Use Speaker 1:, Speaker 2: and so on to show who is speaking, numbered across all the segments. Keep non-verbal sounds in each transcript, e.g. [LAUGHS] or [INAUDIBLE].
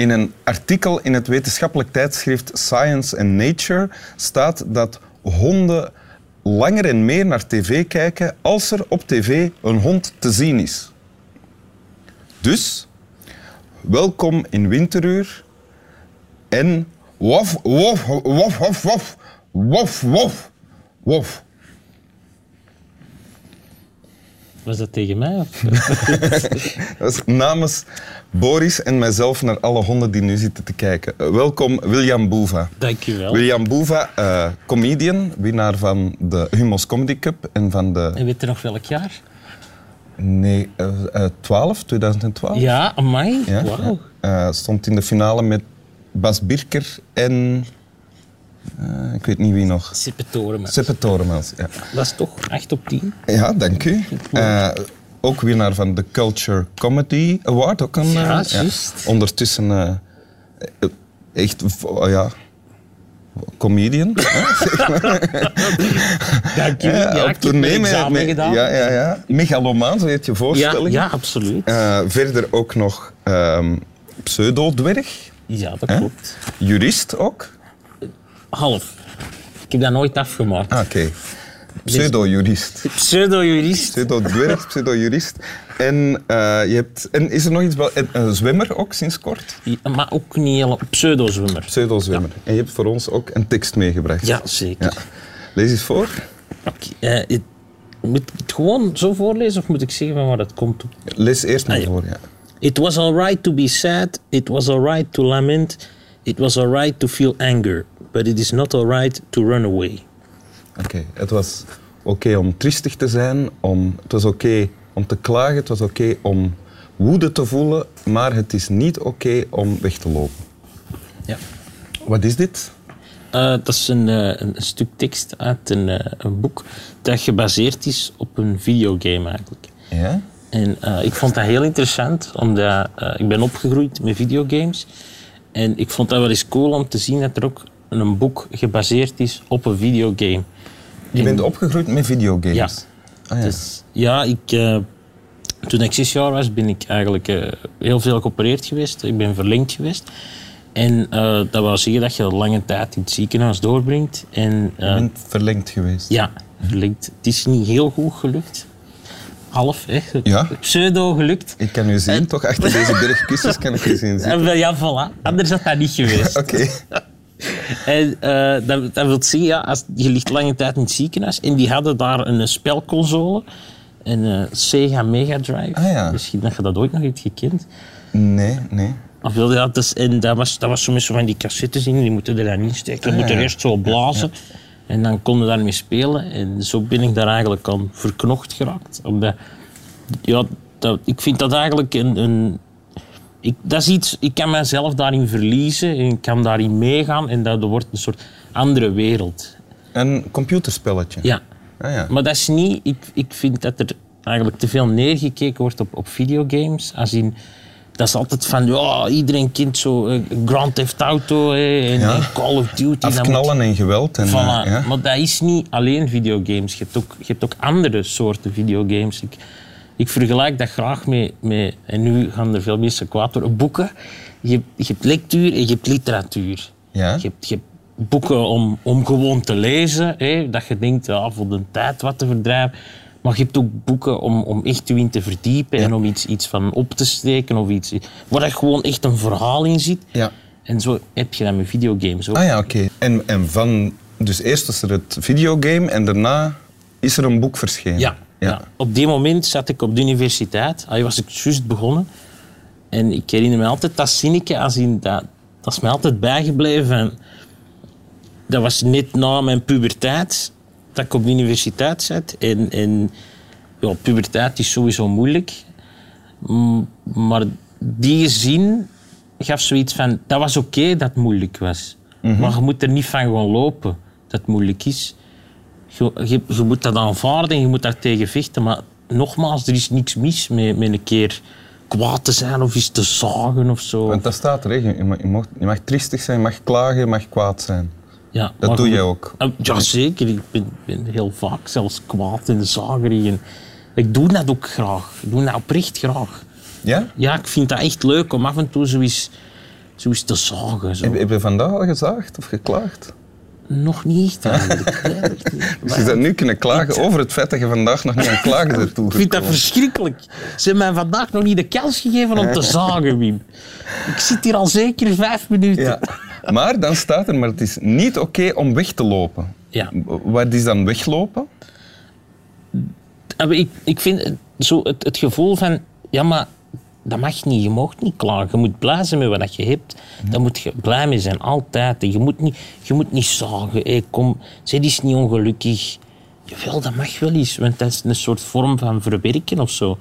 Speaker 1: In een artikel in het wetenschappelijk tijdschrift Science and Nature staat dat honden langer en meer naar tv kijken als er op tv een hond te zien is. Dus, welkom in winteruur en wof, wof, wof, wof, wof, wof, wof, wof.
Speaker 2: Was dat tegen mij? Of? [LAUGHS]
Speaker 1: Dat is namens Boris en mijzelf naar alle honden die nu zitten te kijken. Eh, welkom William Boeva.
Speaker 2: Dank je wel.
Speaker 1: William Boeva, eh, comedian, winnaar van de Humo's Comedy Cup en van de
Speaker 2: En weet je nog welk jaar?
Speaker 1: nee, eh, eh, 12, 2012.
Speaker 2: Ja, amai.
Speaker 1: Ja,
Speaker 2: Wauw.
Speaker 1: ja. Eh, stond in de finale met Bas Birker en eh, ik weet niet wie nog.
Speaker 2: Sippe
Speaker 1: Toremans. Ja.
Speaker 2: Dat is toch 8 op 10?
Speaker 1: ja, dank u. Eh, ook winnaar van de Culture Comedy Award. Ook een,
Speaker 2: Ja.
Speaker 1: Ondertussen eh, eh, echt, oh ja, comedian. [LAUGHS]
Speaker 2: Dank je.
Speaker 1: Ja,
Speaker 2: Ja,
Speaker 1: op tournee met, met-
Speaker 2: gedaan.
Speaker 1: Ja, ja, ja. Megalomaan, zo heet je
Speaker 2: ja,
Speaker 1: voorstelling.
Speaker 2: ja, absoluut.
Speaker 1: Eh, verder ook nog ehm pseudodwerg,
Speaker 2: Ja, dat klopt.
Speaker 1: jurist ook.
Speaker 2: Half. Ik heb dat nooit afgemaakt.
Speaker 1: Ah, Oké. Pseudo-jurist.
Speaker 2: Pseudo-jurist.
Speaker 1: Pseudo-dwerg, pseudo-jurist. En, eh, je hebt, en is er nog iets... wel- en Een zwemmer ook, sinds kort?
Speaker 2: Ja, Maar ook niet helemaal. Pseudo-zwemmer.
Speaker 1: Pseudo-zwemmer. En je hebt voor ons ook een tekst meegebracht.
Speaker 2: Ja, zeker.
Speaker 1: Ja. Lees eens voor.
Speaker 2: Oké, eh, moet ik het gewoon zo voorlezen of moet ik zeggen van waar dat komt?
Speaker 1: Lees eerst maar
Speaker 2: Ah,
Speaker 1: voor. Ja.
Speaker 2: It was alright to be sad, it was alright to lament, it was alright to feel anger, but it is not alright to run away.
Speaker 1: Oké, het was oké om triestig te zijn, om, het was oké om te klagen, het was oké om woede te voelen, maar het is niet oké om weg te lopen.
Speaker 2: Ja.
Speaker 1: Wat is dit?
Speaker 2: Eh, dat is een, eh, een stuk tekst uit een, eh, een boek dat gebaseerd is op een videogame eigenlijk.
Speaker 1: Ja?
Speaker 2: En ik vond dat heel interessant, omdat ik ben opgegroeid met videogames. En ik vond dat wel eens cool om te zien dat er ook een boek gebaseerd is op een videogame.
Speaker 1: Je bent opgegroeid met videogames?
Speaker 2: Ja.
Speaker 1: Ah, ja.
Speaker 2: Dus ja, ik, eh, toen ik zes jaar was, ben ik eigenlijk eh, heel veel geopereerd geweest. Ik ben verlengd geweest. En eh, dat wil zeggen dat je lange tijd in het ziekenhuis doorbrengt. En
Speaker 1: Je bent verlengd geweest.
Speaker 2: ja, verlengd. Het is niet heel goed gelukt. Half, hè.
Speaker 1: Ja.
Speaker 2: Pseudo gelukt.
Speaker 1: Ik kan u zien, toch? Achter deze [LAUGHS] berg kussens kan ik u zien zitten.
Speaker 2: Ja, voilà. Anders had dat niet geweest. [LAUGHS]
Speaker 1: Oké.
Speaker 2: En eh, dat, dat wil zeggen, ja, als, je ligt lange tijd in het ziekenhuis en die hadden daar een spelconsole, een eh, Sega Mega Drive.
Speaker 1: Ah, ja.
Speaker 2: Misschien dat je dat ooit nog hebt gekend.
Speaker 1: Nee, nee.
Speaker 2: Of wilde dat, dus, en dat was, dat was met zo van die cassettes in, die moeten er dan in steken. Je
Speaker 1: Ah,
Speaker 2: moet er
Speaker 1: ja.
Speaker 2: eerst zo blazen. En dan konden we daarmee spelen. En zo ben ik daar eigenlijk aan verknocht geraakt. Omdat, ja, dat, ik vind dat eigenlijk een... een ik, dat is iets, ik kan mezelf daarin verliezen en ik kan daarin meegaan en dat wordt een soort andere wereld.
Speaker 1: Een computerspelletje?
Speaker 2: Ja.
Speaker 1: Ah, ja.
Speaker 2: Maar dat is niet... Ik, ik vind dat er eigenlijk te veel neergekeken wordt op, op videogames. Als in, dat is altijd van, ja, iedereen kent zo eh, Grand Theft Auto en
Speaker 1: Ja.
Speaker 2: Call of Duty. dat moet-
Speaker 1: Afknallen en geweld. En,
Speaker 2: Voilà.
Speaker 1: eh, ja.
Speaker 2: Maar dat is niet alleen videogames. Je hebt ook, je hebt ook andere soorten videogames. Ik, ik vergelijk dat graag met, met... En nu gaan er veel mensen kwaad worden. Boeken. Je, hebt- je hebt lectuur en je hebt literatuur.
Speaker 1: Ja.
Speaker 2: Je, hebt, je hebt boeken om, om gewoon te lezen. Hè, dat je denkt, ja, voor de tijd wat te verdrijven. Maar je hebt ook boeken om, om echt je in te verdiepen en om iets, iets van op te steken. Of iets, waar er gewoon echt een verhaal in zit.
Speaker 1: Ja.
Speaker 2: En zo heb je dat met videogames ook.
Speaker 1: Ah ja, oké. En, en van... Dus eerst was er het videogame en daarna is er een boek verschenen.
Speaker 2: Ja, ja. op die moment zat ik op de universiteit. Allee, was ik juist begonnen. En ik herinner me altijd dat zinnetje, als in dat, dat is mij altijd bijgebleven. En dat was net na mijn puberteit, dat ik op de universiteit zat. En, en ja, puberteit is sowieso moeilijk. Maar die zin gaf zoiets van, dat was oké dat het moeilijk was. Maar je moet er niet van gaan lopen dat het moeilijk is. Je, je, je moet dat aanvaarden en je moet daar tegen vechten. Maar nogmaals, er is niks mis met, met een keer kwaad te zijn of iets te zagen of zo.
Speaker 1: Want dat staat er, hè. Je, mag, je, mag, je mag triestig zijn, je mag klagen, je mag kwaad zijn.
Speaker 2: Ja,
Speaker 1: Dat doe
Speaker 2: je
Speaker 1: ook.
Speaker 2: Uh, Ja, zeker. Ik ben, ben heel vaak zelfs kwaad en zagerig. En ik doe dat ook graag. Ik doe dat oprecht graag.
Speaker 1: Ja?
Speaker 2: Ja, ik vind dat echt leuk om af en toe zoiets te zagen. Zo.
Speaker 1: Heb, heb je vandaag al gezaagd of geklaagd?
Speaker 2: Nog niet echt [LAUGHS] eigenlijk.
Speaker 1: Dus je zou nu kunnen klagen over het feit dat je vandaag nog niet aan klagen bent [LAUGHS]
Speaker 2: Ik vind dat
Speaker 1: toegekomen.
Speaker 2: verschrikkelijk. Ze hebben mij vandaag nog niet de kans gegeven om te zagen, Wim. Ik zit hier al zeker vijf minuten.
Speaker 1: Ja. Maar dan staat er, maar het is niet oké om weg te lopen.
Speaker 2: Ja.
Speaker 1: Wat is dan weglopen?
Speaker 2: Ah, Ik, ik vind het zo het, het gevoel van, ja, maar dat mag niet. Je mag niet klagen. Je moet blij zijn met wat je hebt. Daar moet je blij mee zijn, altijd. En Je moet niet, je moet niet zagen. Hey, kom, zij is niet ongelukkig. Jawel, dat mag wel eens. Want dat is een soort vorm van verwerken of zo.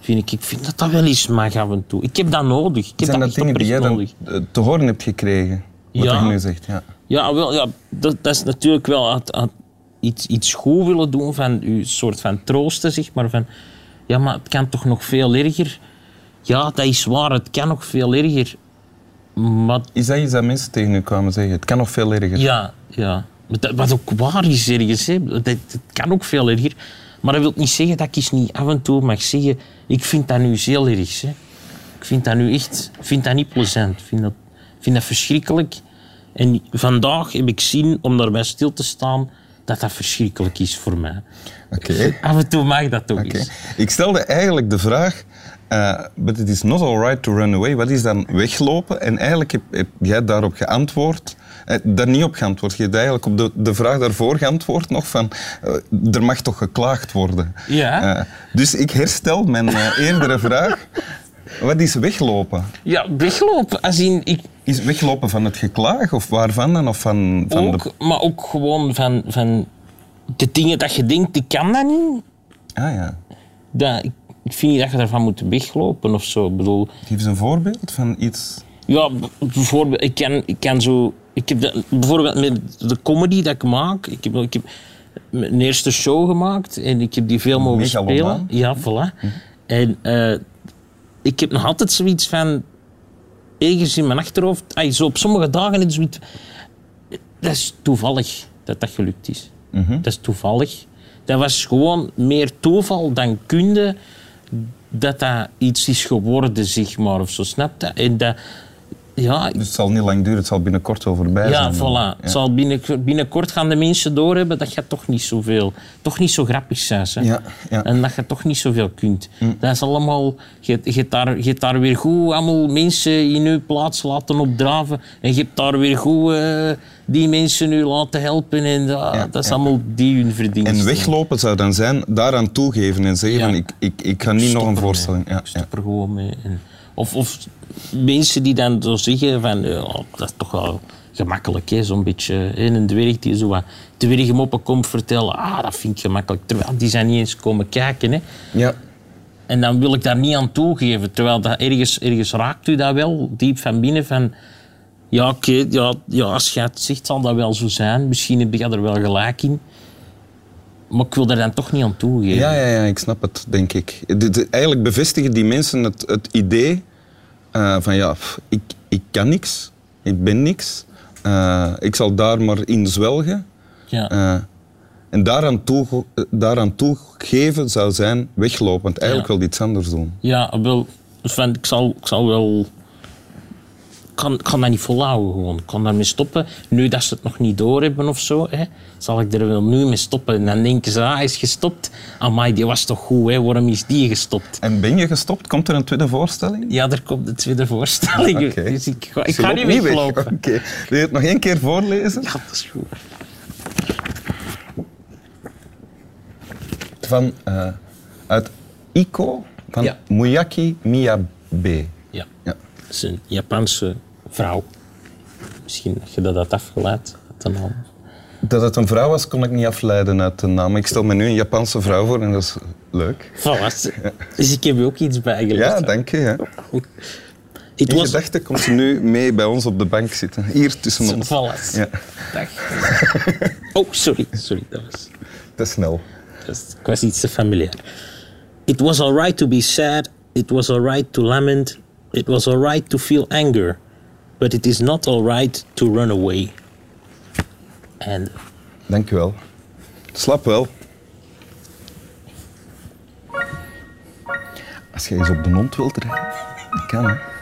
Speaker 2: Vind ik. ik vind dat dat wel eens mag af en toe. Ik heb dat nodig. Ik heb
Speaker 1: Zijn
Speaker 2: dat,
Speaker 1: dingen die jij dan eh, te horen hebt gekregen? Wat
Speaker 2: Ja.
Speaker 1: je nu zegt, ja.
Speaker 2: Ja, wel, ja dat, dat is natuurlijk wel uit, uit iets, iets goed willen doen van u soort van troosten, zeg maar. Van, ja, maar het kan toch nog veel erger? Ja, dat is waar, het kan nog veel erger. Maar
Speaker 1: Is dat iets dat mensen tegen u kwamen zeggen? Het kan nog veel erger.
Speaker 2: ja, ja. Maar dat- Wat ook waar is ergens, hè. Dat, het kan ook veel erger. Maar dat wil niet zeggen dat ik eens niet af en toe mag zeggen, ik vind dat nu heel erg. Hè. Ik vind dat nu echt, vind dat niet plezant. Ik vind dat, vind dat verschrikkelijk. En vandaag heb ik zin om daarbij stil te staan dat dat verschrikkelijk is voor mij.
Speaker 1: Oké.
Speaker 2: Af en toe mag dat toch
Speaker 1: Oké.
Speaker 2: eens.
Speaker 1: Ik stelde eigenlijk de vraag, eh but it is not alright to run away. Wat is dan weglopen? En eigenlijk heb, heb jij daarop geantwoord, eh, daar niet op geantwoord. Je hebt eigenlijk op de, de vraag daarvoor geantwoord nog van, eh, er mag toch geklaagd worden.
Speaker 2: Ja.
Speaker 1: Dus ik herstel mijn [LAUGHS] eerdere vraag. Wat is weglopen?
Speaker 2: Ja, weglopen. Als in, ik,
Speaker 1: Is weglopen van het geklaag of waarvan dan? Of van, van de...
Speaker 2: ook, Maar ook gewoon van, van de dingen dat je denkt, ik kan dat niet.
Speaker 1: Ah ja.
Speaker 2: Dat, ik, ik vind niet dat je daarvan moet weglopen of zo. Ik bedoel,
Speaker 1: Geef eens een voorbeeld van iets...
Speaker 2: ja, bijvoorbeeld, ik kan, ik kan zo... Ik heb bijvoorbeeld met de comedy dat ik maak, ik heb, ik heb mijn eerste show gemaakt en ik heb die veel mogen spelen. Ja, voilà. En eh, ik heb nog altijd zoiets van... Ergens in mijn achterhoofd, ay, zo op sommige dagen is zoiets... Dat is toevallig dat dat gelukt is. Dat is toevallig. Dat was gewoon meer toeval dan kunde dat dat iets is geworden, zeg maar, of zo, snap je? En dat, ja,
Speaker 1: Dus het zal niet lang duren, het zal binnenkort wel voorbij
Speaker 2: ja,
Speaker 1: zijn.
Speaker 2: voilà.
Speaker 1: Ja.
Speaker 2: Het Zal binnen, binnenkort gaan de mensen doorhebben dat je toch niet zoveel, toch niet zo grappig bent. Hè?
Speaker 1: Ja, ja.
Speaker 2: En dat je toch niet zoveel kunt. Dat is allemaal, je, je, hebt daar, je hebt daar weer goed allemaal mensen in je plaats laten opdraven. En je hebt daar weer goed eh, die mensen nu laten helpen. En dat,
Speaker 1: Ja,
Speaker 2: dat is allemaal die hun verdienste.
Speaker 1: En weglopen zou dan zijn, daaraan toegeven en zeggen ik, ik, ik ga niet nog een voorstelling. Ja,
Speaker 2: Ik stop
Speaker 1: ja.
Speaker 2: er gewoon mee. En- Of, of mensen die dan zo zeggen van, ja, dat is toch wel gemakkelijk, zo'n beetje. hè, Een dwerg die zo wat dwergmoppen komt vertellen, ah, dat vind ik gemakkelijk. Terwijl die zijn niet eens komen kijken. Hè.
Speaker 1: Ja.
Speaker 2: En dan wil ik daar niet aan toegeven. Terwijl dat ergens, ergens raakt u dat wel, diep van binnen, van... Ja, oké, ja, ja, als je het zegt, zal dat wel zo zijn. Misschien heb je er wel gelijk in. Maar ik wil daar dan toch niet aan toegeven.
Speaker 1: Ja, ja, ja, ik snap het, denk ik. De- de- eigenlijk bevestigen die mensen het, het idee eh, van ja, pff, ik, ik kan niks, ik ben niks, eh, ik zal daar maar in zwelgen.
Speaker 2: Ja.
Speaker 1: Eh, en daaraan, toe, daaraan toegeven zou zijn weglopen, want eigenlijk
Speaker 2: Ja.
Speaker 1: wil iets anders doen.
Speaker 2: Ja, wel, dus van, ik, zal, ik zal wel. Kan, kan dat niet volhouden gewoon. Kan daarmee stoppen. Nu dat ze het nog niet doorhebben of zo, hè, zal ik er wel nu mee stoppen. En dan denken ze, ah, hij is gestopt. Amai, die was toch goed, hè? waarom is die gestopt?
Speaker 1: En ben je gestopt? Komt er een tweede voorstelling?
Speaker 2: Ja, er komt de tweede voorstelling. Dus ik, ga- ik ga niet
Speaker 1: weg.
Speaker 2: weglopen.
Speaker 1: Oké. Wil je het nog één keer voorlezen?
Speaker 2: Ja, dat is goed.
Speaker 1: Van, eh, uit Iko van
Speaker 2: Ja.
Speaker 1: Muyaki Miyabe.
Speaker 2: Ja.
Speaker 1: Ja.
Speaker 2: Dat is een Japanse vrouw. Misschien dat je dat had afgeleid uit de naam.
Speaker 1: Dat het een vrouw was, kon ik niet afleiden uit de naam. Ik stel me nu een Japanse vrouw voor en dat is leuk.
Speaker 2: Voilà. Dus ik heb je ook iets bijgelegd.
Speaker 1: Ja, dank je. Ja.
Speaker 2: Het was...
Speaker 1: gedachten komt ze nu mee bij ons op de bank zitten. Hier tussen ons.
Speaker 2: Voilà.
Speaker 1: Ja,
Speaker 2: Dag. Oh, sorry. Sorry, dat was...
Speaker 1: te snel.
Speaker 2: Ik was iets te familiair. It was alright to be sad. It was alright to lament. It was alright to feel anger. But it is not alright to run away. En
Speaker 1: Dank u wel. Slap wel. Als je eens op de mond wilt rijden, kan hè.